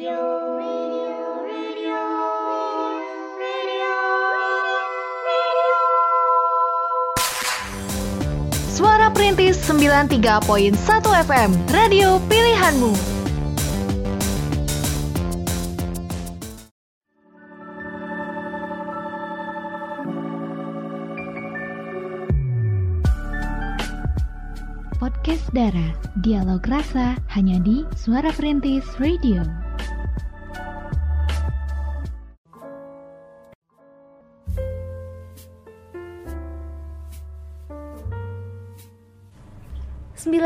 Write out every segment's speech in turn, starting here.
Suara Perintis 93.1 FM, radio pilihanmu. Podcast Dara, dialog rasa hanya di Suara Perintis Radio.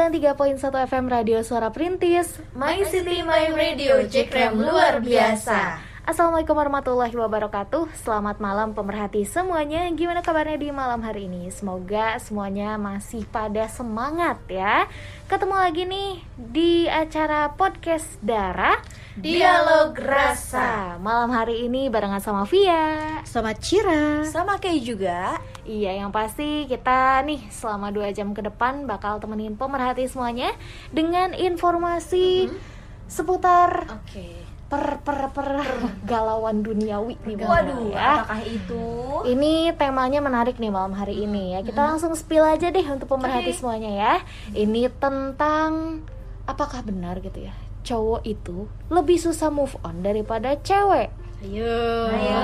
Sembilan tiga poin satu FM Radio Suara Perintis. My City My Radio Jekrem luar biasa Assalamualaikum warahmatullahi wabarakatuh. Selamat malam pemerhati semuanya. Gimana kabarnya di malam hari ini? Semoga semuanya masih pada semangat ya. Ketemu lagi nih di acara podcast Darah Dialog Rasa. Malam hari ini barengan sama Via. Sama Cira. Sama kayak juga. Iya yang pasti kita nih selama dua jam ke depan bakal temenin pemerhati semuanya Dengan informasi seputar Oke per per per galauan duniawi nih Bang, Waduh, ya. apakah itu? Ini temanya menarik nih malam hari ini ya. Kita langsung spill aja deh untuk pemerhati Oke. semuanya ya. Ini tentang apakah benar gitu ya? Cowok itu lebih susah move on daripada cewek. Ayo. Ayo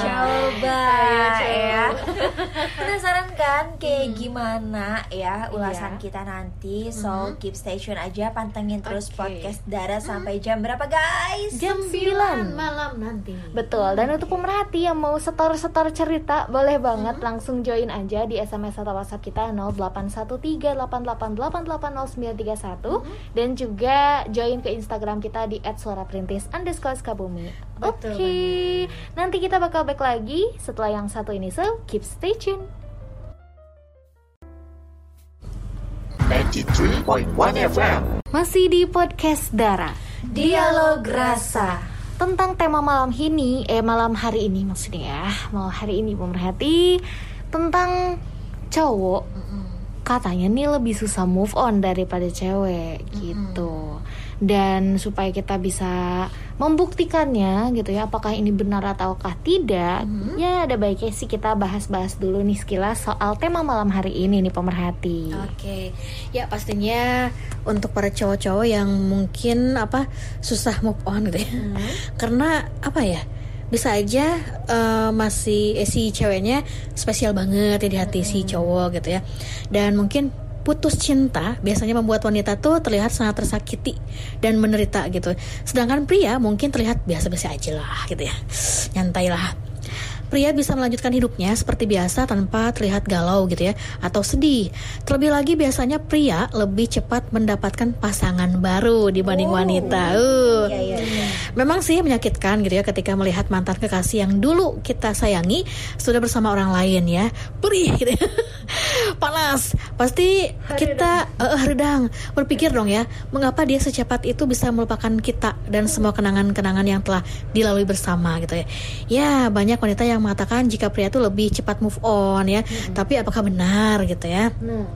coba ya Penasaran kan kayak gimana ya ulasan Iya. kita nanti So keep stay tune aja Pantengin terus Oke. podcast Dara sampai jam berapa guys? Jam 9 malam nanti. Betul, dan untuk pemerhati yang mau setor-setor cerita Boleh banget langsung join aja di SMS atau WhatsApp kita 081388880931 Dan juga join ke Instagram kita di @suaraperintis Oke, nanti kita bakal back lagi setelah yang satu ini. So, keep stay tune. 93.1 FM. Masih di podcast Dara. Dialog Rasa. Tentang tema malam ini eh malam hari ini maksudnya ya. Malam hari ini pemerhati tentang cowok. Katanya nih lebih susah move on daripada cewek gitu. Dan supaya kita bisa membuktikannya gitu ya apakah ini benar ataukah tidak ya ada baiknya sih kita bahas-bahas dulu nih sekilas soal tema malam hari ini nih pemerhati. Oke, ya pastinya untuk para cowok-cowok yang mungkin apa susah move on gitu ya, karena apa ya bisa aja eh, masih eh, si ceweknya spesial banget ya di hati si cowok gitu ya, dan mungkin putus cinta biasanya membuat wanita tuh terlihat sangat tersakiti dan menderita gitu. Sedangkan pria mungkin terlihat biasa-biasa aja lah gitu ya, nyantai lah. Pria bisa melanjutkan hidupnya seperti biasa tanpa terlihat galau gitu ya atau sedih. Terlebih lagi biasanya pria lebih cepat mendapatkan pasangan baru dibanding wanita. Uh. Iya, iya, iya. Memang sih menyakitkan gitu ya ketika melihat mantan kekasih yang dulu kita sayangi sudah bersama orang lain ya. Perih gitu ya. Panas. Pasti kita eh, eh, redang berpikir dong ya, mengapa dia secepat itu bisa melupakan kita dan semua kenangan-kenangan yang telah dilalui bersama gitu ya. Ya, banyak wanita yang mengatakan jika pria itu lebih cepat move on ya. Tapi apakah benar gitu ya? nah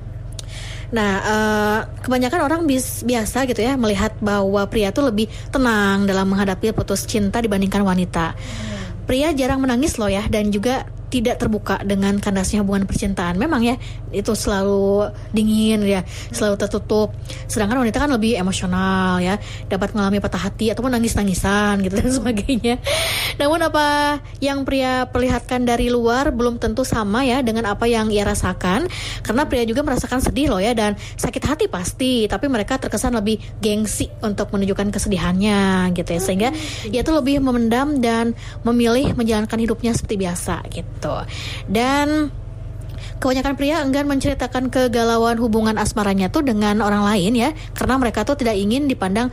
Nah, eh, kebanyakan orang bis- biasa gitu ya melihat bahwa pria itu lebih tenang dalam menghadapi putus cinta dibandingkan wanita. Pria jarang menangis loh ya dan juga tidak terbuka dengan kandasnya hubungan percintaan. Memang ya itu selalu dingin ya, selalu tertutup. Sedangkan wanita kan lebih emosional ya, dapat mengalami patah hati ataupun nangis-nangisan gitu dan sebagainya. Namun apa yang pria perlihatkan dari luar belum tentu sama ya dengan apa yang ia rasakan. Karena pria juga merasakan sedih loh ya dan sakit hati pasti, tapi mereka terkesan lebih gengsi untuk menunjukkan kesedihannya gitu ya. Sehingga ia tuh lebih memendam dan memilih menjalankan hidupnya seperti biasa gitu. Dan Kebanyakan pria enggan menceritakan kegalauan hubungan asmaranya tuh dengan orang lain ya, karena mereka tuh tidak ingin dipandang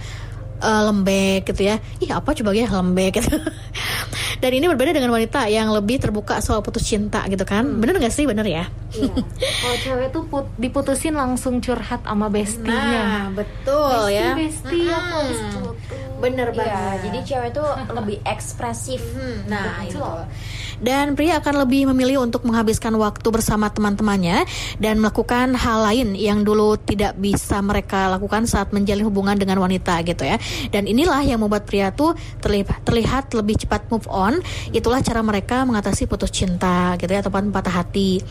eh, lembek gitu ya. Ih apa coba ya lembek gitu. Dan ini berbeda dengan wanita yang lebih terbuka soal putus cinta gitu kan. Bener gak sih? Bener ya? Iya. Kalau cewek tuh put- diputusin langsung curhat sama bestinya. betul Besti, ya. besti, aku habis putus. Bener Iya, banget. jadi cewek tuh lebih ekspresif. Nah, Gitu itu. Dan pria akan lebih memilih untuk menghabiskan waktu bersama teman-temannya dan melakukan hal lain yang dulu tidak bisa mereka lakukan saat menjalin hubungan dengan wanita gitu ya. Dan inilah yang membuat pria tuh terlihat, terlihat lebih cepat move on. Itulah cara mereka mengatasi putus cinta gitu ya ataupun patah hati.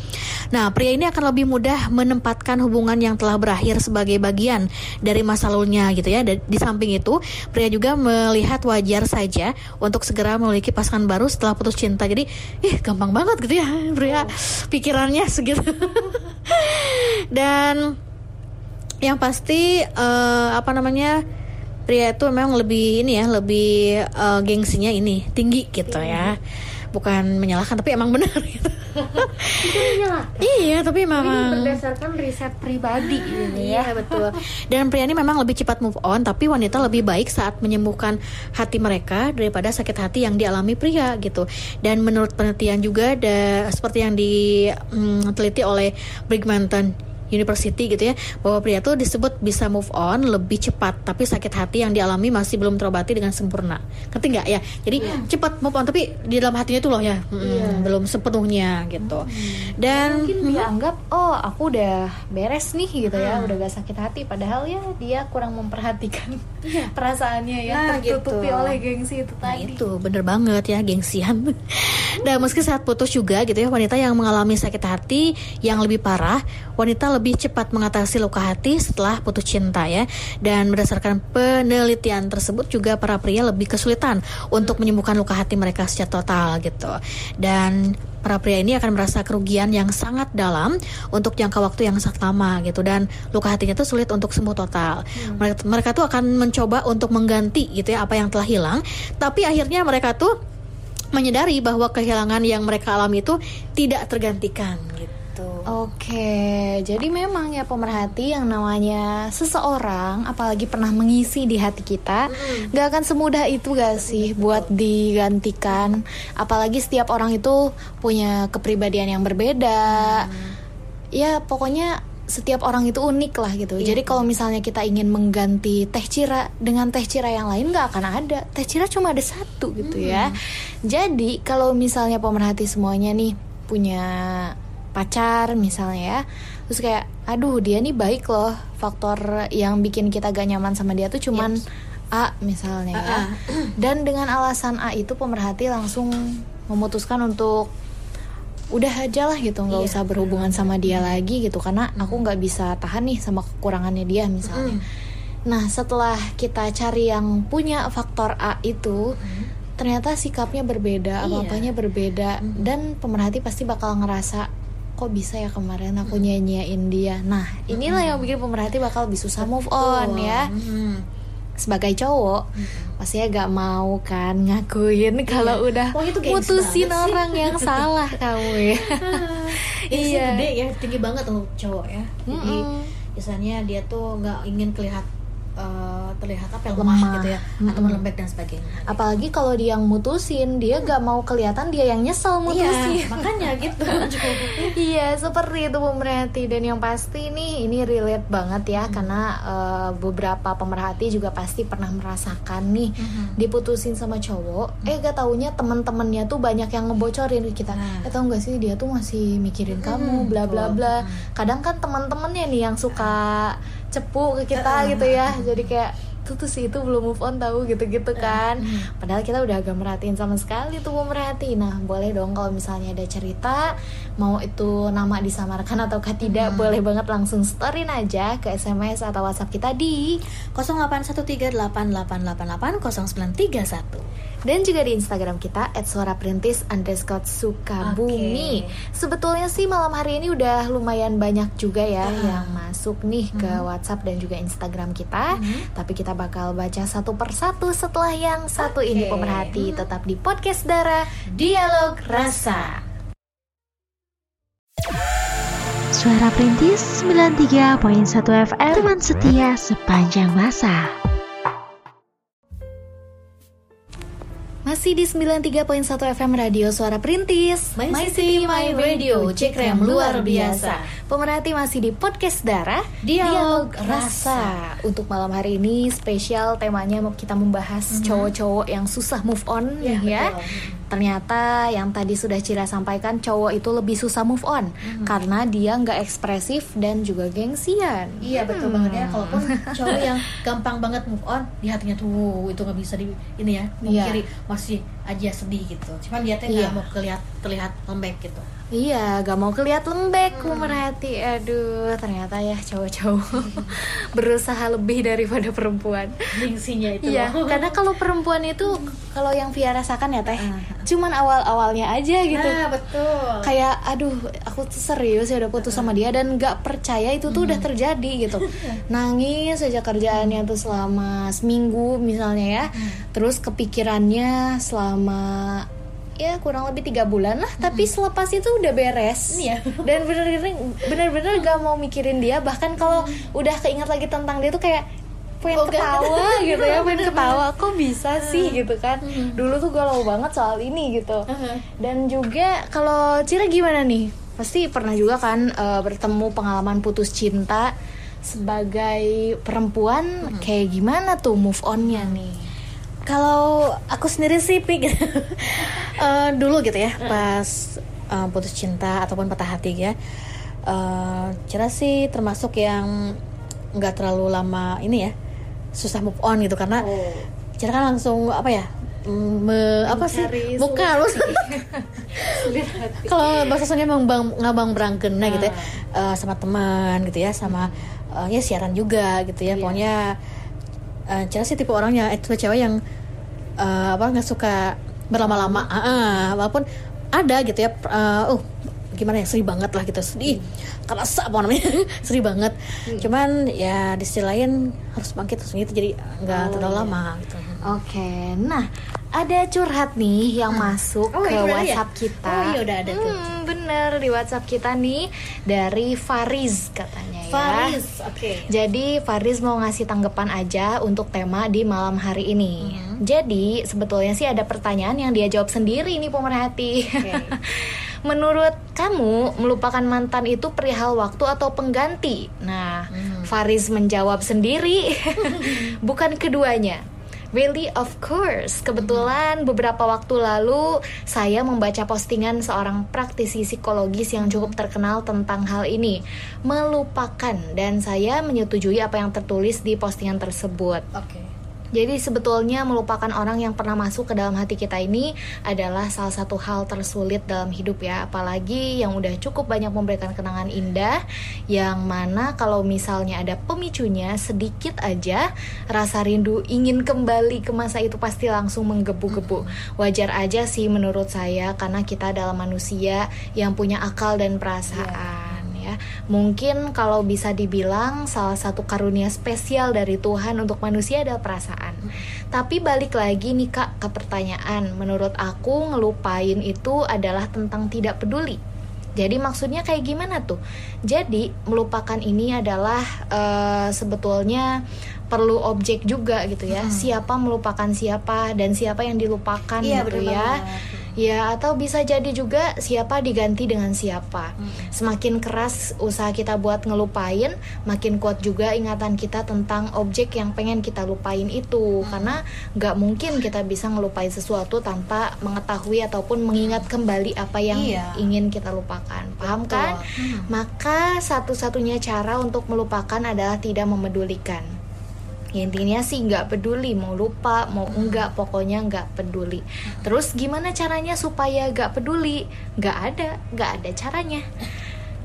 Nah, pria ini akan lebih mudah menempatkan hubungan yang telah berakhir sebagai bagian dari masa lalunya gitu ya. Dan di samping itu, pria juga melihat wajar saja untuk segera memiliki pasangan baru setelah putus cinta. Jadi, ih gampang banget gitu ya pria pikirannya segitu. Dan yang pasti eh, apa namanya? Pria itu memang lebih ini ya, lebih eh, gengsinya ini tinggi gitu ya. Bukan menyalahkan tapi emang benar gitu. iya, tapi memang berdasarkan riset pribadi gitu ya. Iya betul. Dan pria ini memang lebih cepat move on, tapi wanita lebih baik saat menyembuhkan hati mereka daripada sakit hati yang dialami pria gitu. Dan menurut penelitian juga ada seperti yang diteliti oleh Brigmanton University gitu ya bahwa pria tuh disebut bisa move on lebih cepat tapi sakit hati yang dialami masih belum terobati dengan sempurna. Ngerti nggak? Ya jadi cepat move on tapi di dalam hatinya tuh loh ya mm, belum sepenuhnya gitu. Dan Mungkin dia anggap oh aku udah beres nih gitu ya, udah gak sakit hati padahal ya dia kurang memperhatikan perasaannya ya Nah, tertutupi gitu. oleh gengsi itu Nah tadi. itu bener banget ya gengsian. Dan meski saat putus juga gitu ya Wanita yang mengalami sakit hati yang lebih parah Wanita lebih cepat mengatasi luka hati setelah putus cinta ya. Dan berdasarkan penelitian tersebut juga para pria lebih kesulitan Untuk menyembuhkan luka hati mereka secara total gitu. Dan para pria ini akan merasa kerugian yang sangat dalam untuk jangka waktu yang sangat lama gitu. Dan luka hatinya tuh sulit untuk sembuh total. Mereka, mereka tuh akan mencoba untuk mengganti gitu ya apa yang telah hilang, tapi akhirnya mereka tuh menyadari bahwa kehilangan yang mereka alami itu tidak tergantikan gitu. Oke, jadi memang ya pemerhati yang namanya seseorang, apalagi pernah mengisi di hati kita, gak akan semudah itu gak sih buat digantikan. Apalagi setiap orang itu punya kepribadian yang berbeda. Ya pokoknya setiap orang itu unik lah gitu. Jadi kalau misalnya kita ingin mengganti teh cira dengan teh cira yang lain nggak akan ada. Teh cira cuma ada satu gitu ya. Jadi kalau misalnya pemerhati semuanya nih punya pacar misalnya ya. Terus kayak aduh dia nih baik loh. Faktor yang bikin kita gak nyaman sama dia tuh cuman A misalnya ya. Dan dengan alasan A itu pemerhati langsung memutuskan untuk udah aja lah gitu nggak usah berhubungan sama dia lagi gitu. Karena aku nggak bisa tahan nih sama kekurangannya dia misalnya. Nah setelah kita cari yang punya faktor A itu ternyata sikapnya berbeda apa-apanya berbeda. Dan pemerhati pasti bakal ngerasa kok bisa ya kemarin aku nyanyiin dia nah inilah yang bikin pemerhati bakal lebih susah move on ya sebagai cowok pasti ya gak mau kan ngakuin kalau udah Wah, itu mutusin banget sih. orang yang salah kamu ya Iya. gede ya, tinggi banget tuh cowok ya. Jadi Mm-mm. biasanya dia tuh nggak ingin terlihat eh, terlihat apa lemah, Lemah. gitu ya, atau lembek dan sebagainya. apalagi kalau dia yang mutusin dia gak mau kelihatan dia yang nyesel mutusin Iya, makanya gitu. Iya, seperti itu pemerhati dan yang pasti nih ini relate banget ya karena eh, beberapa pemerhati juga pasti pernah merasakan nih diputusin sama cowok, eh gak taunya teman-temannya tuh banyak yang ngebocorin ke kita. Eh tau gak sih dia tuh masih mikirin kamu, bla bla bla. Kadang kan teman-temannya nih yang suka cepu ke kita gitu ya, jadi kayak tuh tuh sih itu belum move on tahu gitu-gitu kan. Padahal kita udah agak merhatiin sama sekali tuh pemerhati nah boleh dong kalau misalnya ada cerita mau itu nama disamarkan ataukah tidak boleh banget langsung storyin aja ke SMS atau WhatsApp kita di 081388880931. Dan juga di Instagram kita @suaraperintis underscore Sukabumi. Sebetulnya sih malam hari ini udah lumayan banyak juga ya yang masuk nih ke WhatsApp dan juga Instagram kita. Tapi kita bakal baca satu persatu setelah yang satu ini. Pemerhati tetap di podcast Dara Dialog Rasa. Suara Perintis 93.1 FM Teman setia sepanjang masa Masih di 93.1 FM Radio Suara Perintis. My City, My Radio, Cekrem luar biasa. Pemerhati masih di podcast Darah Dialog Rasa. Untuk malam hari ini spesial temanya mau kita membahas cowok-cowok yang susah move on ya. betul. Ternyata yang tadi sudah Cira sampaikan cowok itu lebih susah move on karena dia nggak ekspresif dan juga gengsian. Iya betul banget ya. Kalaupun cowok yang gampang banget move on, di hatinya tuh itu nggak bisa di ini ya, Iya. mungkiri masih aja sedih gitu. Cuman dia Iya. nggak mau kelihatan terlihat lembek gitu. Iya, gak mau keliat lembek pemerhati. Aduh, ternyata ya cowok-cowok berusaha lebih daripada perempuan. Gengsinya itu. Iya, karena kalau perempuan itu kalau yang Via rasakan ya teh, Ah. cuman awal-awalnya aja gitu. Nah, betul. Kayak aduh, aku tuh serius ya udah putus sama dia dan nggak percaya itu tuh udah terjadi gitu. Nangis aja kerjaannya tuh selama seminggu misalnya ya. Terus kepikirannya selama ya kurang lebih tiga bulan lah. Tapi selepas itu udah beres. Iya. dan bener-bener bener-bener gak mau mikirin dia. Bahkan kalau udah keinget lagi tentang dia tuh kayak pengen Oh, ketawa gitu ya pengen ketawa. Kok bisa sih gitu kan? Dulu tuh galau banget soal ini gitu. Dan juga kalau Cira gimana nih? Pasti pernah juga kan eh, bertemu pengalaman putus cinta sebagai perempuan kayak gimana tuh move onnya nih Kalau aku sendiri sih pik Eh, dulu gitu ya pas eh, putus cinta ataupun patah hati ya. eh Cira sih termasuk yang nggak terlalu lama ini ya susah move on gitu. Karena Cira kan langsung apa ya me- apa sih Mencari bukan kalau bahasa Sunda ngabang ngabang berangkena gitu ya eh, sama teman gitu ya sama eh, ya siaran juga gitu ya. Pokoknya eh, Cira sih tipe orangnya itu cewek yang eh, apa nggak suka berlama-lama ah, walaupun ada gitu ya eh, uh gimana ya sedih banget lah gitu sedih kerasa apa namanya sedih banget cuman ya di sisi lain harus bangkit terus gitu jadi nggak terlalu lama gitu Oke, nah ada curhat nih yang masuk Oh, ke ya? WhatsApp kita. Oh, iya, udah ada tuh. Hmm, bener di WhatsApp kita nih dari Fariz katanya ya. Faris oke Jadi Faris mau ngasih tanggapan aja untuk tema di malam hari ini. Mm-hmm. Jadi sebetulnya sih ada pertanyaan yang dia jawab sendiri nih pemerhati. Menurut kamu melupakan mantan itu perihal waktu atau pengganti? Nah, Mm. Faris menjawab sendiri, bukan keduanya. Really, of course. Kebetulan beberapa waktu lalu saya membaca postingan seorang praktisi psikologis yang cukup terkenal tentang hal ini, melupakan dan saya menyetujui apa yang tertulis di postingan tersebut. oke Jadi sebetulnya melupakan orang yang pernah masuk ke dalam hati kita ini adalah salah satu hal tersulit dalam hidup ya. Apalagi yang udah cukup banyak memberikan kenangan indah Yang mana kalau misalnya ada pemicunya sedikit aja Rasa rindu ingin kembali ke masa itu pasti langsung menggebu-gebu. Wajar aja sih menurut saya karena kita adalah manusia yang punya akal dan perasaan ya. Mungkin kalau bisa dibilang salah satu karunia spesial dari Tuhan untuk manusia adalah perasaan. Tapi balik lagi nih Kak ke pertanyaan, menurut aku ngelupain itu adalah tentang tidak peduli. Jadi maksudnya kayak gimana tuh? Jadi melupakan ini adalah eh, sebetulnya perlu objek juga gitu ya. Siapa melupakan siapa dan siapa yang dilupakan Iya, gitu bener ya. banget. Ya, atau bisa jadi juga siapa diganti dengan siapa. Semakin keras usaha kita buat ngelupain, makin kuat juga ingatan kita tentang objek yang pengen kita lupain itu. Karena nggak mungkin kita bisa ngelupain sesuatu tanpa mengetahui ataupun mengingat kembali apa yang Iya. ingin kita lupakan. Paham kan? Maka satu-satunya cara untuk melupakan adalah tidak memedulikan. Ya, intinya sih nggak peduli mau lupa mau enggak pokoknya nggak peduli. Terus gimana caranya supaya nggak peduli? Nggak ada nggak ada caranya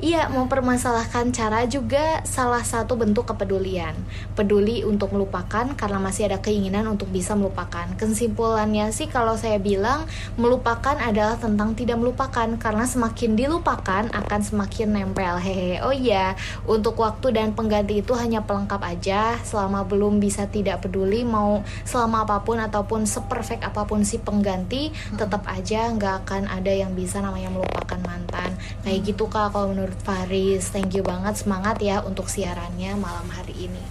Iya, mempermasalahkan cara juga salah satu bentuk kepedulian. Peduli untuk melupakan karena masih ada keinginan untuk bisa melupakan. Kesimpulannya sih kalau saya bilang melupakan adalah tentang tidak melupakan karena semakin dilupakan akan semakin nempel. Hehe. Oh iya, untuk waktu dan pengganti itu hanya pelengkap aja selama belum bisa tidak peduli mau selama apa pun ataupun seperfect apa pun si pengganti tetap aja nggak akan ada yang bisa namanya melupakan mantan. Kayak gitu Kak kalau menurut Faris. Thank you banget semangat ya untuk siarannya malam hari ini.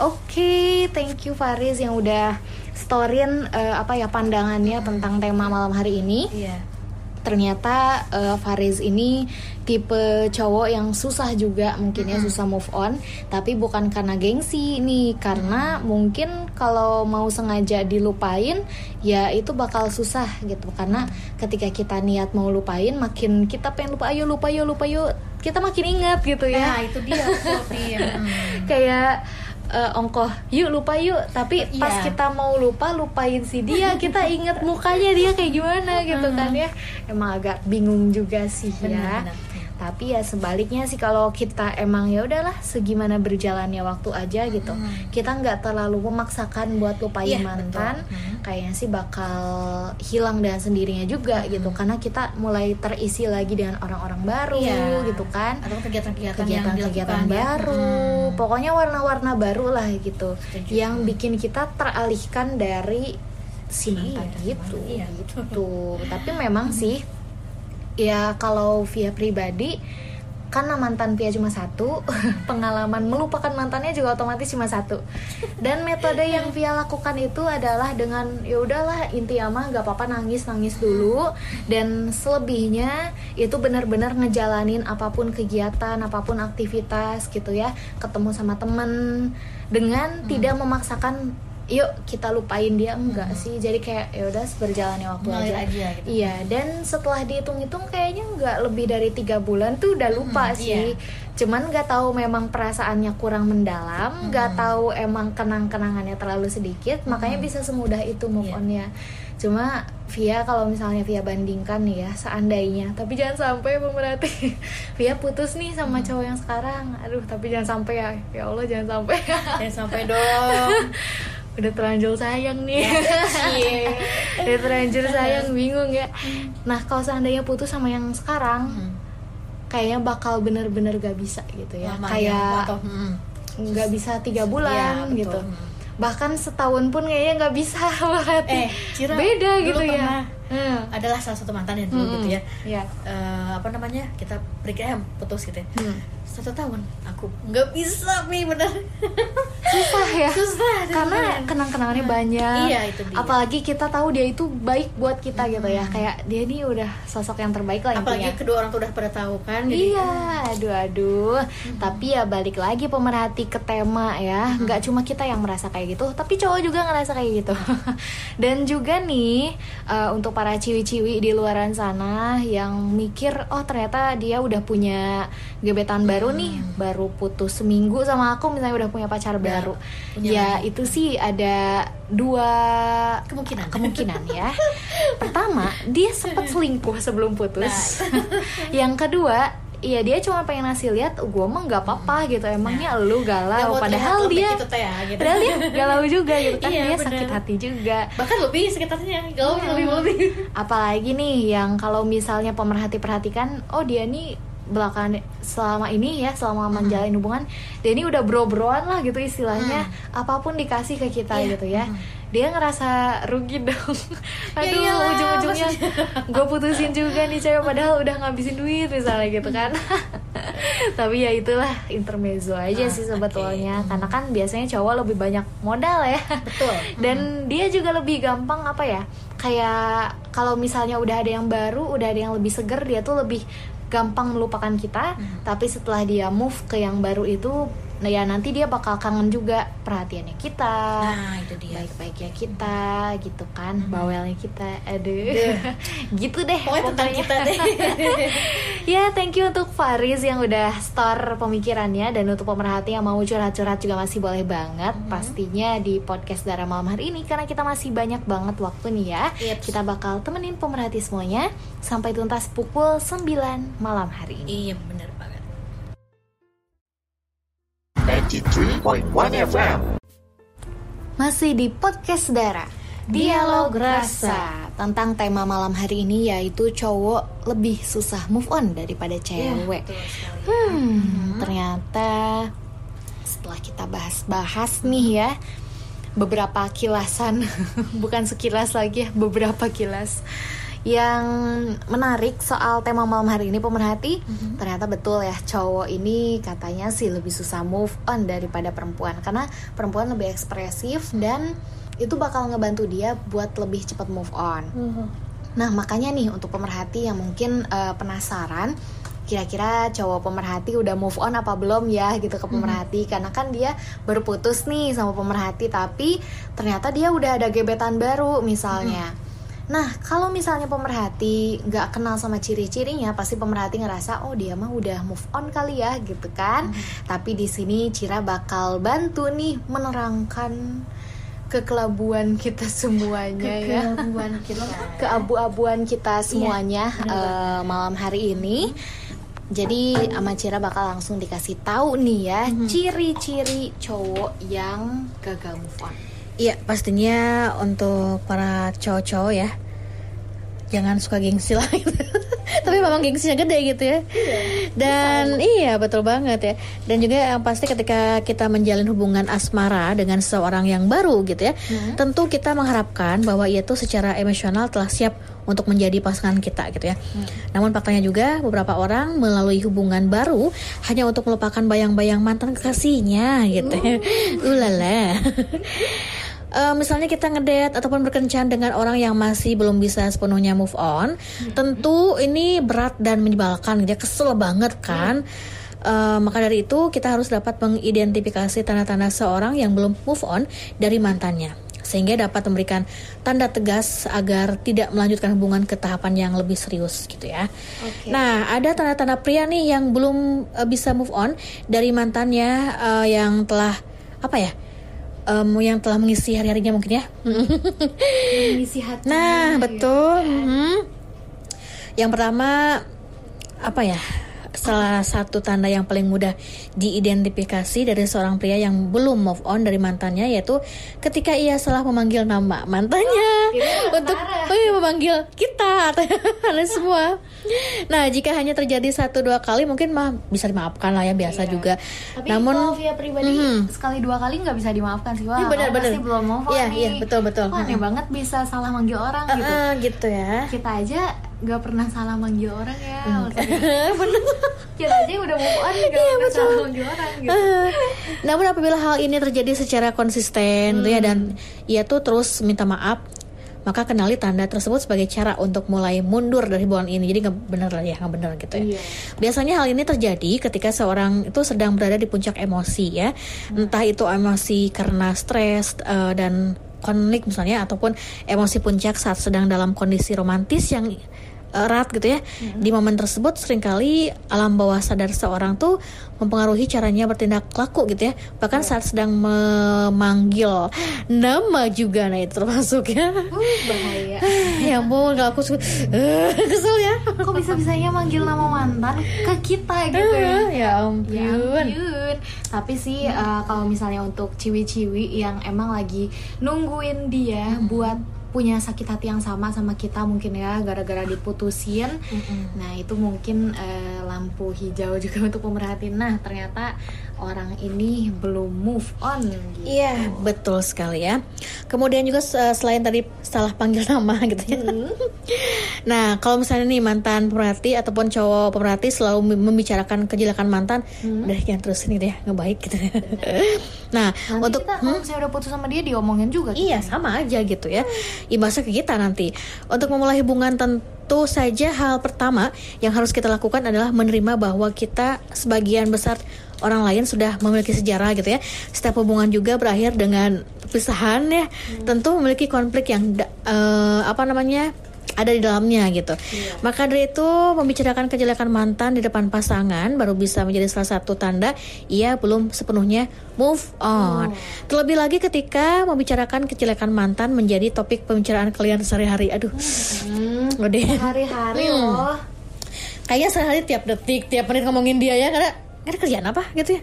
Oke, thank you Faris yang udah storyin eh, apa ya pandangannya tentang tema malam hari ini. Iya. ternyata eh, Faris ini tipe cowok yang susah juga mungkin ya susah move on. Tapi bukan karena gengsi nih karena mungkin kalau mau sengaja dilupain ya itu bakal susah gitu. Karena ketika kita niat mau lupain makin kita pengen lupa ayo lupa yuk lupa yuk kita makin ingat gitu ya. Nah, itu dia. Hmm. kayak eh, ongkoh yuk lupa yuk. Tapi pas Iya. kita mau lupa lupain si dia kita inget mukanya dia kayak gimana gitu kan ya. Emang agak bingung juga sih ya. Benar, benar. Tapi ya sebaliknya sih kalau kita emang ya udahlah segimana berjalannya waktu aja gitu kita nggak terlalu memaksakan buat lupain Iya, mantan betul. Hmm. kayaknya sih bakal hilang dengan sendirinya juga gitu karena kita mulai terisi lagi dengan orang-orang baru Iya. gitu kan atau kegiatan-kegiatan yang kegiatan-kegiatan ya. baru Hmm. pokoknya warna-warna baru lah gitu Setuju. yang bikin kita teralihkan dari si mantan Iya, gitu iya. gitu tapi memang sih ya kalau via pribadi karena mantan Pia cuma satu pengalaman melupakan mantannya juga otomatis cuma satu. Dan metode yang Via lakukan itu adalah dengan ya udahlah intinya mah gak apa-apa nangis nangis dulu. Dan selebihnya itu benar-benar ngejalanin apa pun kegiatan apa pun aktivitas gitu ya ketemu sama temen dengan tidak memaksakan yuk kita lupain dia enggak sih. Jadi kayak ya udah berjalannya waktu Mengalir aja, aja gitu. iya dan setelah dihitung-hitung kayaknya nggak lebih dari tiga bulan tuh udah lupa Hmm, sih. cuman nggak tahu memang perasaannya kurang mendalam nggak tahu emang kenang-kenangannya terlalu sedikit makanya bisa semudah itu move Iya. onnya. Cuma Via kalau misalnya Via bandingkan nih ya seandainya tapi jangan sampai pemerhati Via putus nih sama cowok yang sekarang. Aduh tapi jangan sampai ya. Ya Allah jangan sampai. Jangan sampai dong. udah terlanjur sayang nih Cie. udah terlanjur sayang bingung ya nah kalau seandainya putus sama yang sekarang Hmm. kayaknya bakal bener-bener gak bisa gitu ya Lama kayak atau hmm. nggak bisa tiga bulan Iya, betul. gitu Hmm. bahkan setahun pun kayaknya nggak bisa banget Eh, Cira, beda gitu ya Hmm. adalah salah satu mantan yang dulu Hmm, gitu ya. Iya. Eh, apa namanya? Kita break eh, putus gitu ya. Hmm. Satu tahun aku nggak bisa nih bener. susah ya Susah, karena bener. kenang-kenangannya banyak Iya, itu dia. apalagi kita tahu dia itu baik buat kita gitu ya kayak dia ini udah sosok yang terbaik lah Apalagi intinya kedua orang tuh udah pada tahu kan. jadi- Iya, aduh aduh. Tapi ya balik lagi pemerhati ke tema ya. Nggak cuma kita yang merasa kayak gitu, tapi cowok juga ngerasa kayak gitu. Dan juga nih eh, untuk para ciwi-ciwi di luaran sana yang mikir, oh ternyata dia udah punya gebetan baru nih, baru putus seminggu sama aku, misalnya udah punya pacar baru. punya Ya lagi. itu sih ada dua Kemungkinan. kemungkinan ya. Pertama, dia sempat selingkuh sebelum putus. Yang kedua, iya dia cuma pengen ngasih lihat, gue mah nggak apa-apa gitu. Emangnya lu Nggak galau, padahal dia, gitu teh ya, gitu. padahal dia galau juga gitu kan. Iya, dia bener. sakit hati juga. bahkan lebih sekitarnya galau Hmm. lebih lebih Apalagi nih yang kalau misalnya pemerhati perhatikan, oh dia nih belakangan selama ini ya selama menjalin hubungan dia ini udah bro-broan lah gitu istilahnya. Apa pun dikasih ke kita Iya. gitu ya. Dia ngerasa rugi dong. Aduh iyalah, ujung-ujungnya gue putusin juga nih cewek padahal udah ngabisin duit misalnya gitu kan. Tapi ya itulah intermezzo aja Ah, sih sebetulnya. karena kan biasanya cowok lebih banyak modal ya. Betul. Dan dia juga lebih gampang apa ya kayak kalau misalnya udah ada yang baru udah ada yang lebih seger dia tuh lebih gampang melupakan kita tapi setelah dia move ke yang baru itu nah ya nanti dia bakal kangen juga perhatiannya kita nah itu dia. baik-baiknya kita gitu kan bawelnya kita. Aduh. Gitu deh pokoknya tentang kita deh ya thank you untuk Faris yang udah store pemikirannya dan untuk pemerhati yang mau curhat-curhat juga masih boleh banget pastinya di podcast Dara malam hari ini karena kita masih banyak banget waktu nih ya. Yep. kita bakal temenin pemerhati semuanya sampai tuntas pukul 9 malam hari ini. Iya bener banget. 93.1 FM. masih di podcast Dara Dialog Rasa. Tentang tema malam hari ini yaitu cowok lebih susah move on daripada cewek. betul sekali. Hmm, ternyata setelah kita bahas-bahas nih ya beberapa kilasan, bukan sekilas lagi ya, beberapa kilas yang menarik soal tema malam hari ini pemerhati ternyata betul ya cowok ini katanya sih lebih susah move on daripada perempuan. Karena perempuan lebih ekspresif dan itu bakal ngebantu dia buat lebih cepat move on. Nah, makanya nih untuk pemerhati yang mungkin eh, penasaran kira-kira cowok pemerhati udah move on apa belum ya gitu ke pemerhati? Karena kan dia baru putus nih sama pemerhati tapi ternyata dia udah ada gebetan baru misalnya. Nah, kalau misalnya pemerhati nggak kenal sama ciri-cirinya, pasti pemerhati ngerasa oh dia mah udah move on kali ya gitu kan. Tapi di sini Cira bakal bantu nih menerangkan kekelabuan kita semuanya ya Kelabuan kita. keabu-abuan kita semuanya eh, malam hari ini. Jadi sama Cira bakal langsung dikasih tahu nih ya ciri-ciri cowok yang gagal move on. Iya, pastinya untuk para cowok-cowok ya. Jangan suka gengsi lah gitu. Tapi memang gengsinya gede gitu ya. Dan iya betul banget ya. Dan juga yang pasti ketika kita menjalin hubungan asmara dengan seseorang yang baru gitu ya, tentu kita mengharapkan bahwa ia tuh secara emosional telah siap untuk menjadi pasangan kita gitu ya. Namun faktanya juga beberapa orang melalui hubungan baru hanya untuk melupakan bayang-bayang mantan kekasihnya gitu. ya. Ulala. Eh, misalnya kita ngedate ataupun berkencan dengan orang yang masih belum bisa sepenuhnya move on, tentu ini berat dan menyebalkan, dia kesel banget kan. Eh, maka dari itu kita harus dapat mengidentifikasi tanda-tanda seorang yang belum move on dari mantannya, sehingga dapat memberikan tanda tegas agar tidak melanjutkan hubungan ke tahapan yang lebih serius gitu ya. Nah, ada tanda-tanda pria nih yang belum eh, bisa move on dari mantannya eh, yang telah apa ya? Em, yang telah mengisi hari-harinya mungkin ya. Mengisi hati. Nah, betul. Mhm. Yang pertama apa ya? Salah satu tanda yang paling mudah diidentifikasi dari seorang pria yang belum move on dari mantannya yaitu ketika ia salah memanggil nama mantannya untuk oh iya, memanggil kita ada semua. Nah, jika hanya terjadi satu dua kali mungkin mah bisa dimaafkan lah ya biasa juga. Tapi Namun kalau via pribadi Mhm. sekali dua kali nggak bisa dimaafkan sih wah. Iya, benar, benar. pasti belum move on Iya, nih. iya, betul, betul. Wah, aneh banget bisa salah manggil orang Eh, gitu. eh, gitu ya. Kita aja nggak pernah salah manggil orang ya. maksudnya. Kita aja udah move on nggak pernah salah manggil orang gitu. Eh, Namun apabila hal ini terjadi secara konsisten gitu ya dan ia tuh terus minta maaf, maka kenali tanda tersebut sebagai cara untuk mulai mundur dari hubungan ini. Jadi nggak bener lah ya, nggak bener gitu ya. Iya. Biasanya hal ini terjadi ketika seorang itu sedang berada di puncak emosi ya, entah itu emosi karena stres eh, dan konflik misalnya ataupun emosi puncak saat sedang dalam kondisi romantis yang erat gitu ya. Di momen tersebut sering kali alam bawah sadar seorang tuh mempengaruhi caranya bertindak laku gitu ya. Bahkan saat sedang memanggil nama juga nah itu termasuk ya. Bahaya. ya ampun kalau aku suka Eh, kesel ya. Kok bisa bisanya manggil nama mantan ke kita gitu ya? ya Ya ampun. ampun. Tapi sih eh, kalau misalnya untuk ciwi-ciwi yang emang lagi nungguin dia buat punya sakit hati yang sama sama kita mungkin ya gara-gara diputusin. Nah, itu mungkin eh, lampu hijau juga untuk pemerhatiin. Nah, ternyata orang ini belum move on gitu. Iya, betul sekali ya. Kemudian juga se- selain tadi salah panggil nama gitu ya. nah, kalau misalnya nih mantan pemerhati ataupun cowok pemerhati selalu mem- membicarakan kejelekan mantan, udah jangan terus ini deh, nggak baik gitu. nah, Nanti untuk kita kalau misalnya udah putus sama dia diomongin juga gitu. Iya sama aja gitu ya Imbasnya ke kita nanti Untuk memulai hubungan tentu saja hal pertama Yang harus kita lakukan adalah menerima bahwa kita Sebagian besar orang lain sudah memiliki sejarah gitu ya Setiap hubungan juga berakhir dengan perpisahan ya Tentu memiliki konflik yang eh, Apa namanya ada di dalamnya gitu. Maka dari itu membicarakan kejelekan mantan di depan pasangan baru bisa menjadi salah satu tanda ia belum sepenuhnya move on. Terlebih lagi ketika membicarakan kejelekan mantan menjadi topik pembicaraan kalian sehari-hari. Aduh. Udah. Hari-hari Hmm. loh. Kayaknya sehari tiap detik, tiap menit ngomongin dia ya karena ada kerjaan apa gitu ya.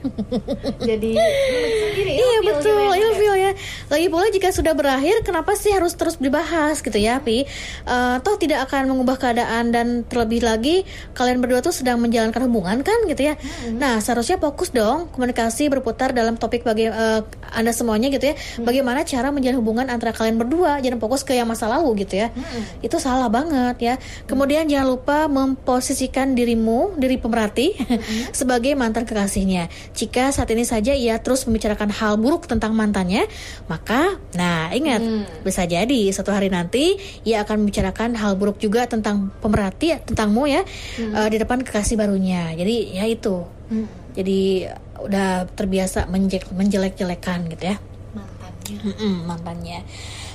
Jadi sendiri Iya betul, ilfil ya. Lagi pula jika sudah berakhir, kenapa sih harus terus dibahas gitu ya, Pi? Eh, toh tidak akan mengubah keadaan dan terlebih lagi kalian berdua tuh sedang menjalankan hubungan kan gitu ya. Nah seharusnya fokus dong komunikasi berputar dalam topik bagi eh, anda semuanya gitu ya. Bagaimana cara menjalin hubungan antara kalian berdua, jangan fokus ke yang masa lalu gitu ya. Itu salah banget ya. Kemudian jangan lupa memposisikan dirimu, diri pemerhati sebagai mantan mantan kekasihnya. Jika saat ini saja ia terus membicarakan hal buruk tentang mantannya, maka nah ingat bisa jadi suatu hari nanti ia akan membicarakan hal buruk juga tentang pemerhati tentangmu ya eh, di depan kekasih barunya. Jadi ya itu. Jadi udah terbiasa menjek- menjelek-jelekan gitu ya. mantannya Mm-mm, mantannya.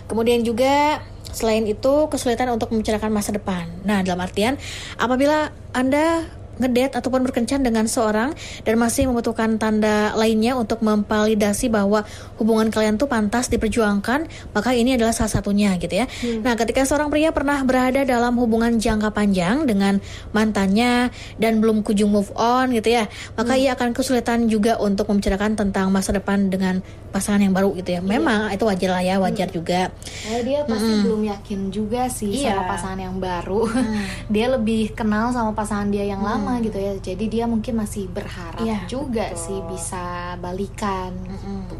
Kemudian juga selain itu kesulitan untuk membicarakan masa depan. Nah, dalam artian apabila Anda ngedate ataupun berkencan dengan seorang dan masih membutuhkan tanda lainnya untuk memvalidasi bahwa hubungan kalian tuh pantas diperjuangkan, maka ini adalah salah satunya gitu ya. Nah, ketika seorang pria pernah berada dalam hubungan jangka panjang dengan mantannya dan belum kunjung move on gitu ya, maka ia akan kesulitan juga untuk membicarakan tentang masa depan dengan pasangan yang baru gitu ya. Memang itu wajar lah ya, wajar juga. Eh, dia pasti belum yakin juga sih Iya. sama pasangan yang baru. dia lebih kenal sama pasangan dia yang lama gitu ya. Jadi dia mungkin masih berharap Iya, juga betul. sih bisa balikan. gitu.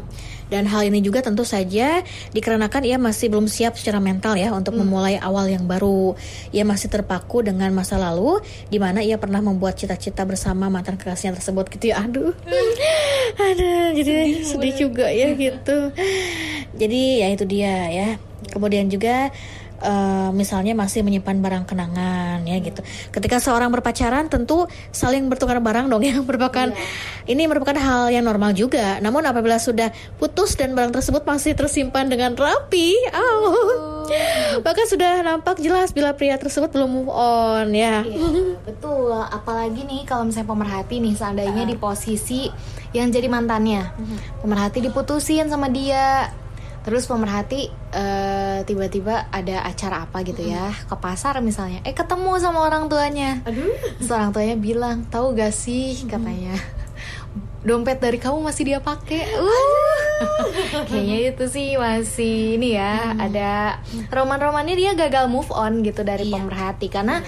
Dan hal ini juga tentu saja dikarenakan ia masih belum siap secara mental ya untuk memulai awal yang baru. Ia masih terpaku dengan masa lalu di mana ia pernah membuat cita-cita bersama mantan kekasihnya tersebut gitu ya. Aduh. Aduh, jadi sedih, juga ya gitu. Jadi ya itu dia ya. Kemudian juga eh, misalnya masih menyimpan barang kenangan ya gitu. Ketika seorang berpacaran tentu saling bertukar barang dong yang merupakan ini merupakan hal yang normal juga. Namun apabila sudah putus dan barang tersebut masih tersimpan dengan rapi, oh, maka sudah nampak jelas bila pria tersebut belum move on ya. Iya, betul. Apalagi nih kalau misalnya pemerhati nih seandainya di posisi yang jadi mantannya. Pemerhati diputusin sama dia. Terus pemerhati eh, tiba-tiba ada acara apa gitu ya ke pasar misalnya. Eh ketemu sama orang tuanya. Aduh. Terus tuanya bilang, "Tahu gak sih?" katanya. Dompet dari kamu masih dia pakai. Uh. Kayaknya itu sih masih ini ya, ada roman-romannya dia gagal move on gitu dari pemerhati karena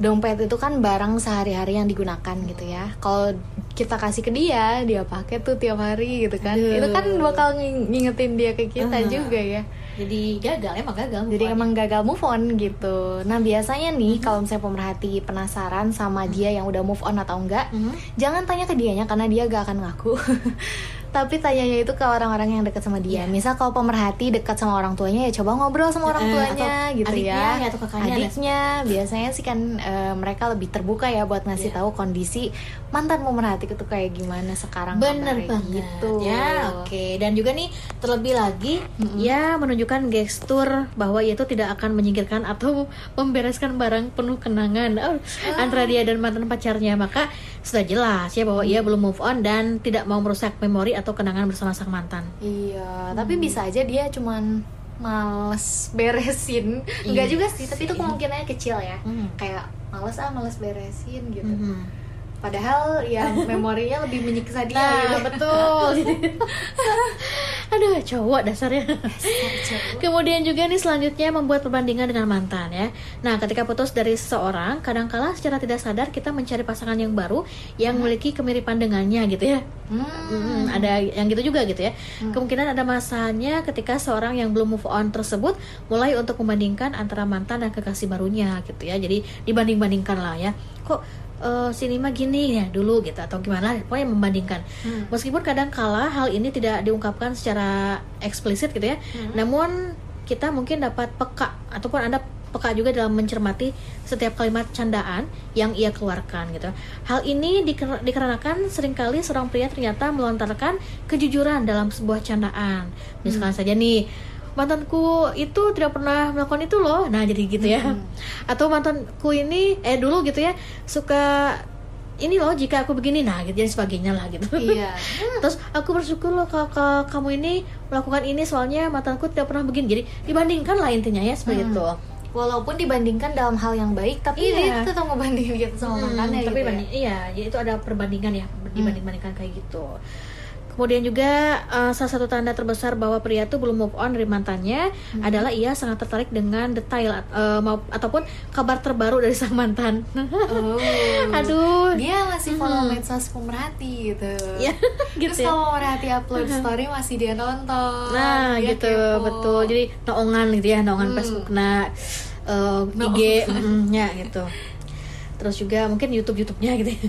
dompet itu kan barang sehari-hari yang digunakan gitu ya. Kalau kita kasih ke dia, dia pakai tuh tiap hari gitu kan. Itu kan bakal nging- ngingetin dia ke kita juga ya. Jadi gagal emang gagal. Jadi on. emang gagal move on gitu. Nah biasanya nih kalau misalnya pemerhati penasaran sama dia yang udah move on atau enggak, jangan tanya ke dianya karena dia gak akan ngaku. Tapi tanyanya itu ke orang-orang yang dekat sama dia. Misal kalau pemerhati dekat sama orang tuanya ya coba ngobrol sama orang Eh, tuanya atau gitu adiknya ya. ya, atau kakaknya, Adiknya biasanya sih kan eh, mereka lebih terbuka ya buat ngasih tahu kondisi mantan pemerhati itu kayak gimana sekarang. Bener banget gitu. ya oke dan juga nih terlebih lagi ya menunjukkan gestur bahwa ia itu tidak akan menyingkirkan atau membereskan barang penuh kenangan oh, antara dia dan mantan pacarnya maka sudah jelas ya bahwa ia belum move on dan tidak mau merusak memori atau kenangan bersama sang mantan Iya, tapi bisa aja dia cuman males beresin. Enggak juga sih, tapi itu kemungkinannya kecil ya. Hmm. Kayak males ah, males beresin gitu. Mhm. Padahal ya memorinya lebih menyiksa dia Nah, gitu. betul. Aduh, cowok dasarnya. Kemudian juga nih selanjutnya membuat perbandingan dengan mantan ya. Nah, ketika putus dari seseorang, kadangkala secara tidak sadar kita mencari pasangan yang baru yang memiliki kemiripan dengannya gitu ya. Hmm. Mm, ada yang gitu juga gitu ya. Kemungkinan ada masanya ketika seorang yang belum move on tersebut mulai untuk membandingkan antara mantan dan kekasih barunya gitu ya. Jadi dibanding-bandingkan lah ya. Kok eh, si Nima gini ya dulu gitu atau gimana? Pokoknya membandingkan. Meskipun kadang kala hal ini tidak diungkapkan secara eksplisit gitu ya. Namun kita mungkin dapat peka ataupun Anda peka juga dalam mencermati setiap kalimat candaan yang ia keluarkan gitu. Hal ini diker- dikarenakan sering kali seorang pria ternyata melontarkan kejujuran dalam sebuah candaan. Misalkan saja nih mantanku itu tidak pernah melakukan itu loh. Nah, jadi gitu ya. Atau mantanku ini eh dulu gitu ya suka ini loh jika aku begini nah gitu dan sebagainya lah gitu. Iya. Terus aku bersyukur loh kalau kalau kamu ini melakukan ini soalnya mantanku tidak pernah begini. Jadi dibandingkan lah intinya ya seperti itu. Walaupun dibandingkan dalam hal yang baik, tapi Iya. dia tetap ngebandingin gitu sama mantannya tapi gitu. ya. iya, jadi itu ada perbandingan ya, dibanding-bandingkan kayak gitu. Kemudian juga eh, salah satu tanda terbesar bahwa pria itu belum move on dari mantannya adalah ia sangat tertarik dengan detail eh, mau- ataupun kabar terbaru dari sang mantan. Oh. Aduh, Dia masih follow medsos pemerhati gitu. ya gitu Terus ya. kalau pemerhati upload story masih dia nonton. Nah, dia gitu kepo. betul. Jadi naongan gitu ya, naongan Facebook, nah eh, IG, mm, ya gitu. terus juga mungkin YouTube YouTube-nya gitu. ya.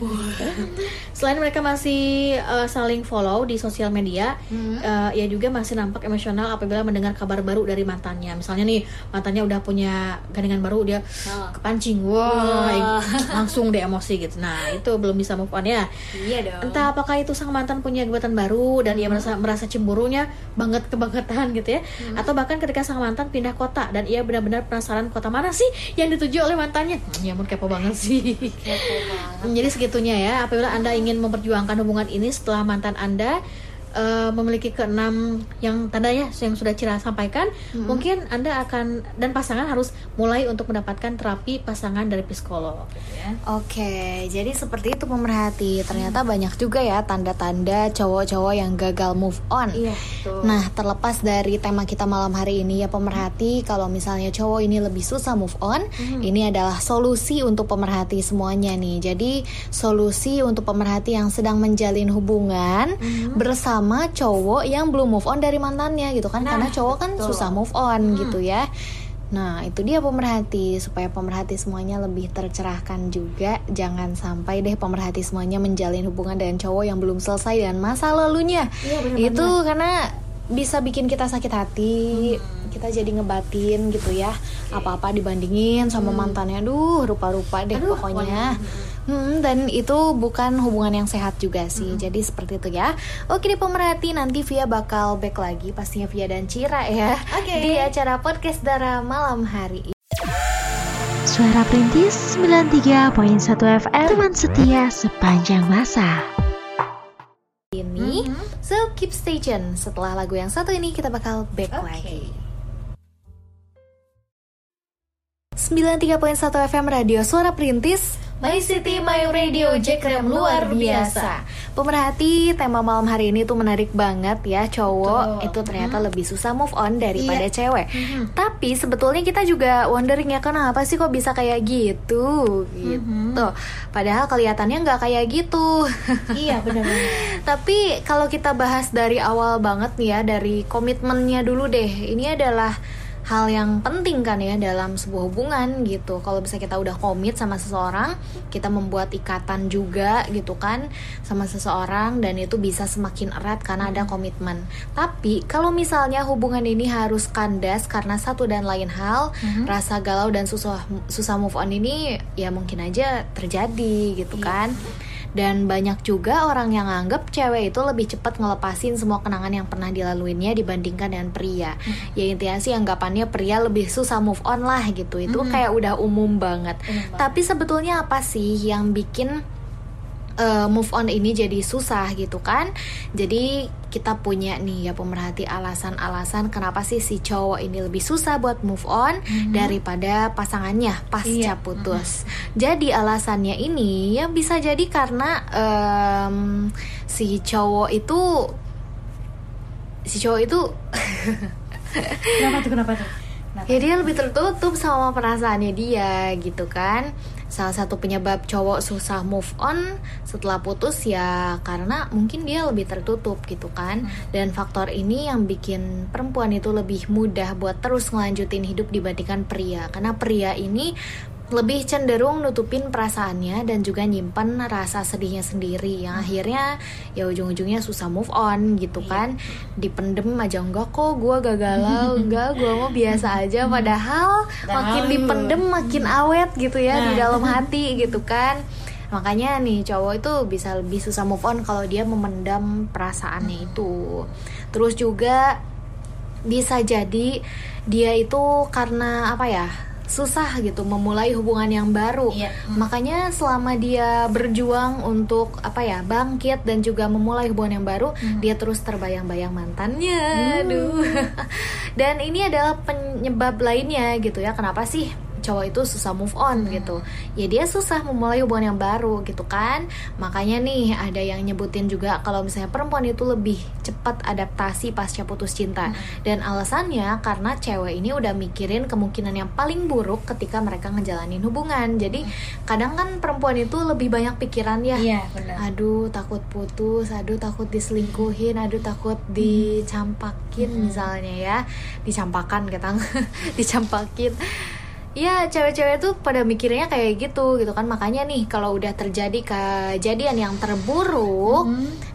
Selain mereka masih uh, saling follow di sosial media, uh, ia juga masih nampak emosional apabila mendengar kabar baru dari mantannya. Misalnya nih mantannya udah punya gandengan baru, dia kepancing, wah, langsung dia emosi gitu. Nah itu belum bisa move on ya. Iya dong. Entah apakah itu sang mantan punya gebetan baru dan ia merasa merasa cemburunya banget kebangetan gitu ya, atau bahkan ketika sang mantan pindah kota dan ia benar-benar penasaran kota mana sih yang dituju oleh mantannya. Hmm, Ya ampun kepo banget sih. Jadi segitunya ya, apabila anda ingin memperjuangkan hubungan ini setelah mantan anda eh, memiliki keenam yang tanda ya yang sudah Cira sampaikan, mungkin anda akan dan pasangan harus mulai untuk mendapatkan terapi pasangan dari psikolog. gitu ya. Oke, jadi seperti itu pemerhati. Ternyata banyak juga ya tanda-tanda cowok-cowok yang gagal move on. Iya, betul. Nah, terlepas dari tema kita malam hari ini ya pemerhati, kalau misalnya cowok ini lebih susah move on, ini adalah solusi untuk pemerhati semuanya nih. Jadi, solusi untuk pemerhati yang sedang menjalin hubungan bersama cowok yang belum move on dari mantannya gitu kan. Karena cowok kan susah move on gitu ya. Nah, itu dia pemerhati supaya pemerhati semuanya lebih tercerahkan juga. Jangan sampai deh pemerhati semuanya menjalin hubungan dengan cowok yang belum selesai dan masa lalunya. itu karena bisa bikin kita sakit hati. Kita jadi ngebatin gitu ya. Apa-apa dibandingin sama mantannya. Aduh, rupa-rupa deh pokoknya. Hmm, dan itu bukan hubungan yang sehat juga sih. Jadi seperti itu ya. Oke deh pemerhati, nanti Via bakal back lagi pastinya Via dan Cira ya. Di acara podcast Dara malam hari ini. Suara Perintis 93.1 FM Teman setia sepanjang masa ini. So keep stay tune. Setelah lagu yang satu ini kita bakal back lagi. 93.1 FM Radio Suara Perintis My City, My Radio, Jekrem luar biasa. Pemerhati tema malam hari ini tuh menarik banget ya cowok itu ternyata lebih susah move on daripada cewek. Tapi sebetulnya kita juga wondering ya kenapa sih kok bisa kayak gitu gitu. Padahal kelihatannya nggak kayak gitu. Iya, benar-benar. Tapi kalau kita bahas dari awal banget nih ya dari komitmennya dulu deh. Ini adalah hal yang penting kan ya dalam sebuah hubungan gitu. Kalau bisa kita udah komit sama seseorang, kita membuat ikatan juga gitu kan sama seseorang dan itu bisa semakin erat karena ada komitmen. Tapi kalau misalnya hubungan ini harus kandas karena satu dan lain hal, rasa galau dan susah susah move on ini ya mungkin aja terjadi gitu kan. Dan banyak juga orang yang anggap cewek itu lebih cepat ngelepasin semua kenangan yang pernah dilaluinya dibandingkan dengan pria. Ya intinya sih anggapannya pria lebih susah move on lah gitu. Itu kayak udah umum banget. Tapi sebetulnya apa sih yang bikin uh, move on ini jadi susah gitu kan. Jadi kita punya nih ya pemerhati alasan-alasan kenapa sih si cowok ini lebih susah buat move on daripada pasangannya pasca putus. Jadi alasannya ini ya bisa jadi karena em, si cowok itu si cowok itu Kenapa tuh? Kenapa tuh? ya dia lebih tertutup sama perasaannya dia gitu kan salah satu penyebab cowok susah move on setelah putus ya karena mungkin dia lebih tertutup gitu kan. Dan faktor ini yang bikin perempuan itu lebih mudah buat terus ngelanjutin hidup dibandingkan pria. Karena pria ini lebih cenderung nutupin perasaannya dan juga nyimpen rasa sedihnya sendiri. Yang akhirnya ya ujung-ujungnya susah move on gitu kan. Dipendem aja enggak kok gua gak galau enggak gua mau biasa aja. Padahal makin dipendem makin awet gitu ya di dalam hati gitu kan. Makanya nih cowok itu bisa lebih susah move on kalau dia memendam perasaannya itu. Terus juga bisa jadi dia itu karena apa ya susah gitu memulai hubungan yang baru. Iya. makanya selama dia berjuang untuk apa ya bangkit dan juga memulai hubungan yang baru dia terus terbayang-bayang mantannya. Aduh. Dan ini adalah penyebab lainnya gitu ya kenapa sih cowok itu susah move on gitu. Ya dia susah memulai hubungan yang baru gitu kan. Makanya nih ada yang nyebutin juga kalau misalnya perempuan itu lebih cepat adaptasi pasca putus cinta. Dan alasannya karena cewek ini udah mikirin kemungkinan yang paling buruk ketika mereka ngejalanin hubungan. Jadi kadang kan perempuan itu lebih banyak pikiran ya. Iya, benar. aduh takut putus aduh takut diselingkuhin aduh takut dicampakin misalnya ya. Dicampakan kita dicampakin ya cewek-cewek tuh pada mikirnya kayak gitu gitu kan. Makanya nih kalau udah terjadi kejadian yang terburuk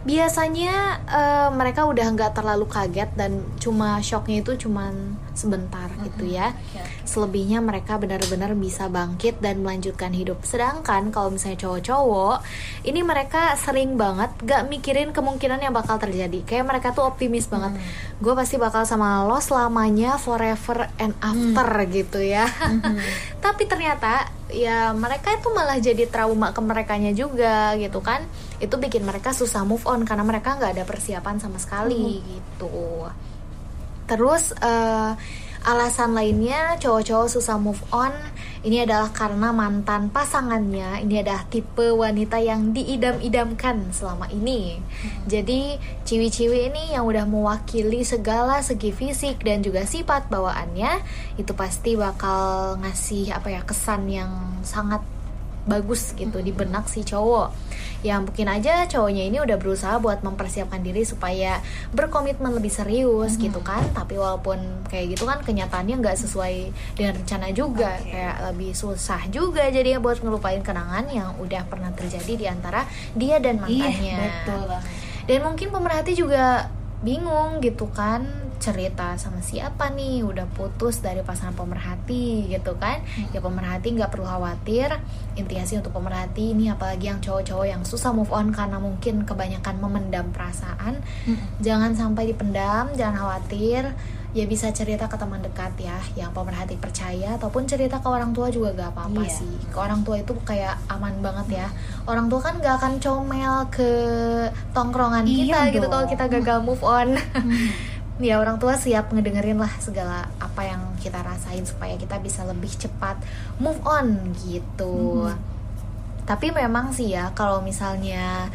biasanya eh, mereka udah nggak terlalu kaget dan cuma shocknya itu cuman sebentar gitu ya. Selebihnya mereka benar-benar bisa bangkit dan melanjutkan hidup. Sedangkan kalau misalnya cowok-cowok ini mereka sering banget gak mikirin kemungkinan yang bakal terjadi. Kayak mereka tuh optimis banget. Gue pasti bakal sama lo selamanya forever and after gitu ya. Tapi ternyata ya mereka itu malah jadi trauma ke merekanya juga gitu kan. Itu bikin mereka susah move on karena mereka nggak ada persiapan sama sekali gitu Terus eh, alasan lainnya cowok-cowok susah move on ini adalah karena mantan pasangannya ini adalah tipe wanita yang diidam-idamkan selama ini. Jadi ciwi-ciwi ini yang udah mewakili segala segi fisik dan juga sifat bawaannya itu pasti bakal ngasih apa ya kesan yang sangat bagus gitu di benak si cowok ya mungkin aja cowoknya ini udah berusaha buat mempersiapkan diri supaya berkomitmen lebih serius gitu kan. Tapi walaupun kayak gitu kan kenyataannya nggak sesuai dengan rencana juga. Kayak lebih susah juga jadi buat ngelupain kenangan yang udah pernah terjadi di antara dia dan mantannya. dan mungkin pemerhati juga bingung gitu kan cerita sama siapa nih udah putus dari pasangan pemerhati gitu kan. Ya pemerhati nggak perlu khawatir intinya sih untuk pemerhati ini apalagi yang cowok-cowok yang susah move on karena mungkin kebanyakan memendam perasaan. Jangan sampai dipendam jangan khawatir. Ya bisa cerita ke teman dekat ya yang pemerhati percaya ataupun cerita ke orang tua juga gak apa-apa Iya. sih. Ke orang tua itu kayak aman banget ya. Orang tua kan gak akan comel ke tongkrongan kita Iya gitu dong. kalau kita gagal move on ya orang tua siap ngedengerin lah segala apa yang kita rasain supaya kita bisa lebih cepat move on gitu. Tapi memang sih ya kalau misalnya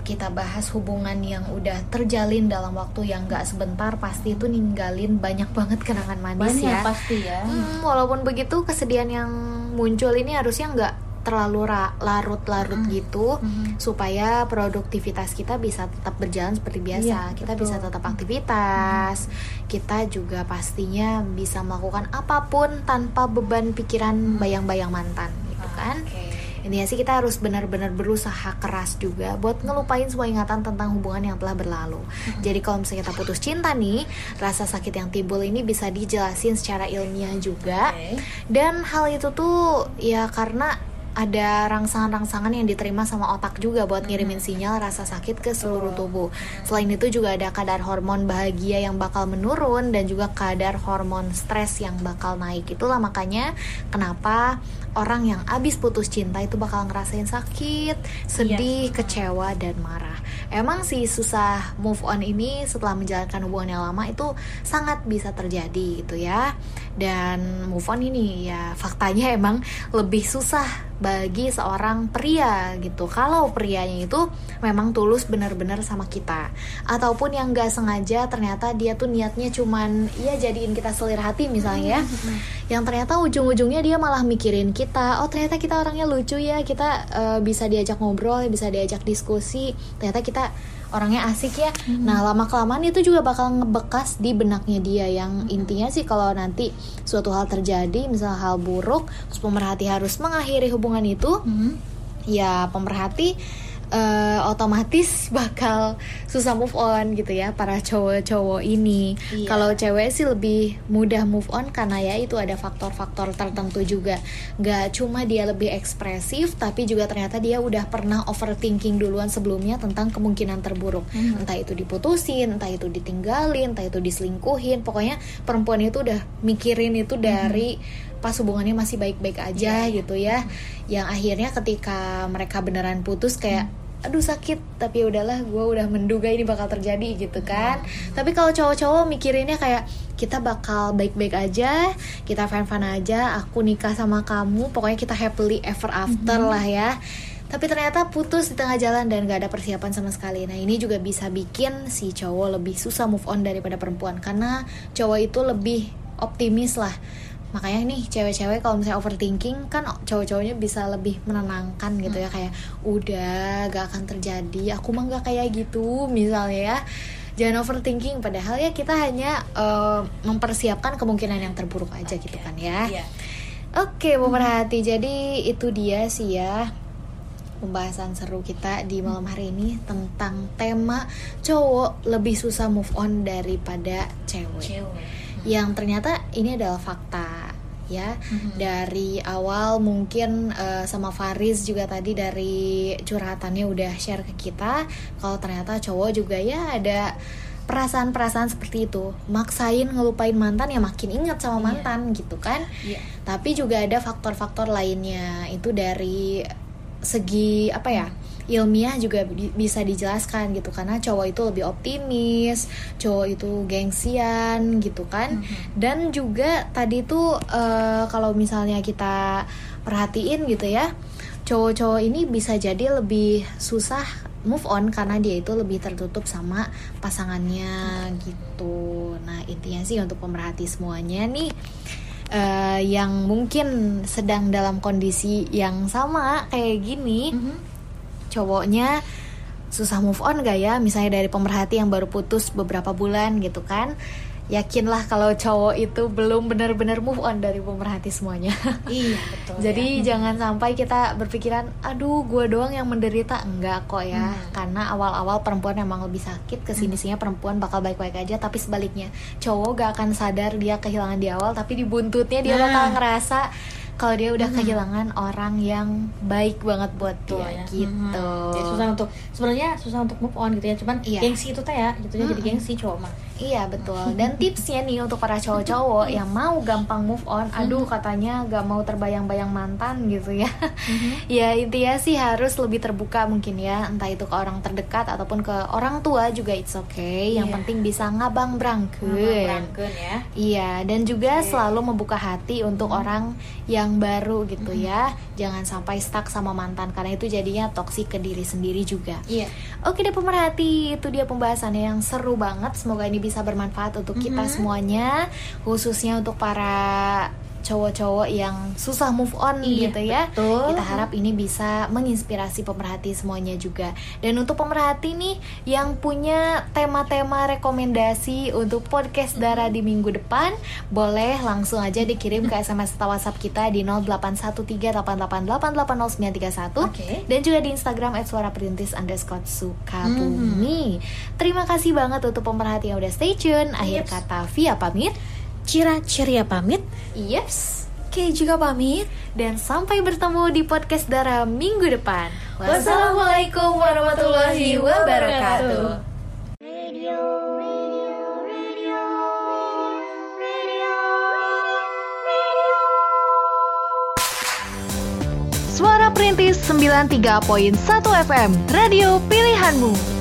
kita bahas hubungan yang udah terjalin dalam waktu yang gak sebentar pasti itu ninggalin banyak banget kenangan manis Banyak ya. pasti ya. Hmm, walaupun begitu kesedihan yang muncul ini harusnya nggak terlalu larut-larut gitu supaya produktivitas kita bisa tetap berjalan seperti biasa. Iya, kita betul. bisa tetap aktivitas. Kita juga pastinya bisa melakukan apa pun tanpa beban pikiran bayang-bayang mantan gitu kan? ini sih kita harus benar-benar berusaha keras juga buat ngelupain semua ingatan tentang hubungan yang telah berlalu. Jadi kalau misalnya kita putus cinta nih, rasa sakit yang timbul ini bisa dijelasin secara ilmiah juga. Dan hal itu tuh ya karena ada rangsangan-rangsangan yang diterima sama otak juga buat ngirimin sinyal rasa sakit ke seluruh tubuh. Selain itu juga ada kadar hormon bahagia yang bakal menurun dan juga kadar hormon stres yang bakal naik. Itulah makanya kenapa orang yang abis putus cinta itu bakal ngerasain sakit, sedih, kecewa dan marah. Emang sih susah move on ini setelah menjalankan hubungan yang lama itu sangat bisa terjadi gitu ya. Dan move on ini ya faktanya emang lebih susah bagi seorang pria gitu. Kalau prianya itu memang tulus benar-benar sama kita, ataupun yang gak sengaja ternyata dia tuh niatnya cuman ya jadiin kita selir hati misalnya, ya. yang ternyata ujung-ujungnya dia malah mikirin kita. Oh ternyata kita orangnya lucu ya, kita eh, bisa diajak ngobrol, bisa diajak diskusi. Ternyata kita orangnya asik ya. Nah lama kelamaan itu juga bakal ngebekas di benaknya dia yang intinya sih kalau nanti suatu hal terjadi, misal hal buruk, terus pemerhati harus mengakhiri hubungan itu, ya pemerhati eh, otomatis bakal susah move on gitu ya para cowok-cowok ini. Kalau cewek sih lebih mudah move on karena ya itu ada faktor-faktor tertentu juga. Gak cuma dia lebih ekspresif, tapi juga ternyata dia udah pernah overthinking duluan sebelumnya tentang kemungkinan terburuk. Entah itu diputusin, entah itu ditinggalin, entah itu diselingkuhin. Pokoknya perempuan itu udah mikirin itu dari pas hubungannya masih baik-baik aja gitu ya. Yang akhirnya ketika mereka beneran putus kayak aduh sakit tapi ya udahlah gue udah menduga ini bakal terjadi gitu kan. Tapi kalau cowok-cowok mikirinnya kayak kita bakal baik-baik aja kita fan-fan aja aku nikah sama kamu pokoknya kita happily ever after lah ya. Tapi ternyata putus di tengah jalan dan gak ada persiapan sama sekali. Nah ini juga bisa bikin si cowok lebih susah move on daripada perempuan. Karena cowok itu lebih optimis lah makanya nih cewek-cewek kalau misalnya overthinking kan cowok-cowoknya bisa lebih menenangkan gitu ya. Kayak udah gak akan terjadi. Aku mah gak kayak gitu misalnya ya. Jangan overthinking. Padahal ya kita hanya eh, mempersiapkan kemungkinan yang terburuk aja gitu kan ya. Iya. Oke, pemerhati. Jadi itu dia sih ya pembahasan seru kita di malam hari ini tentang tema cowok lebih susah move on daripada cewek. Yang ternyata ini adalah fakta ya. Dari awal mungkin eh, sama Faris juga tadi dari curhatannya udah share ke kita kalau ternyata cowok juga ya ada perasaan-perasaan seperti itu. Maksain ngelupain mantan ya makin ingat sama mantan gitu kan? Tapi juga ada faktor-faktor lainnya. Itu dari segi apa ya ilmiah juga bi- bisa dijelaskan gitu. Karena cowok itu lebih optimis cowok itu gengsian gitu kan. Dan juga tadi tuh eh, kalau misalnya kita perhatiin gitu ya cowok-cowok ini bisa jadi lebih susah move on karena dia itu lebih tertutup sama pasangannya gitu. Nah intinya sih untuk pemerhati semuanya nih eh, yang mungkin sedang dalam kondisi yang sama kayak gini, cowoknya susah move on gak ya? Misalnya dari pemerhati yang baru putus beberapa bulan gitu kan? Yakinlah kalau cowok itu belum benar-benar move on dari pemerhati semuanya. Iya betul. Jadi jangan sampai kita berpikiran, aduh gue doang yang menderita enggak kok ya, karena awal-awal perempuan emang lebih sakit, ke sini sininya perempuan bakal baik-baik aja, tapi sebaliknya cowok gak akan sadar dia kehilangan di awal, tapi di buntutnya dia Nah. bakal ngerasa kalau dia udah kehilangan orang yang baik banget buat Betul dia ya. gitu. Mhm. Jadi susah untuk sebenarnya susah untuk move on gitu ya. Cuman Iya. gengsi itu teh ya, gitu ya jadi gengsi cowok mah. Iya betul. Dan tipsnya nih untuk para cowok-cowok yang mau gampang move on, aduh katanya gak mau terbayang-bayang mantan gitu ya. ya intinya sih harus lebih terbuka mungkin ya, entah itu ke orang terdekat ataupun ke orang tua juga it's okay. Yang Iya. penting bisa ngabang brangkeun. Berangkeun ya. Iya, dan juga selalu membuka hati untuk orang yang baru gitu ya. Jangan sampai stuck sama mantan karena itu jadinya toksik ke diri sendiri juga. Iya. Oke deh pemerhati, itu dia pembahasannya yang seru banget. Semoga ini bisa bermanfaat untuk kita semuanya, khususnya untuk para cowok-cowok yang susah move on Iya, gitu ya. betul. Kita harap ini bisa menginspirasi pemerhati semuanya juga. Dan untuk pemerhati nih yang punya tema-tema rekomendasi untuk podcast Dara di minggu depan, boleh langsung aja dikirim ke SMS atau WhatsApp kita di 081388880931 Oke. dan juga di Instagram @suaraperintis underscore Sukabumi. Terima kasih banget untuk pemerhati yang udah stay tune. Akhir Yeps. kata Via pamit. Cira ceria pamit. Yeps. Oke juga pamit. Dan sampai bertemu di podcast Dara minggu depan. Wassalamualaikum warahmatullahi wabarakatuh. Radio, radio, radio, radio, radio. Suara Perintis 93.1 FM, radio pilihanmu.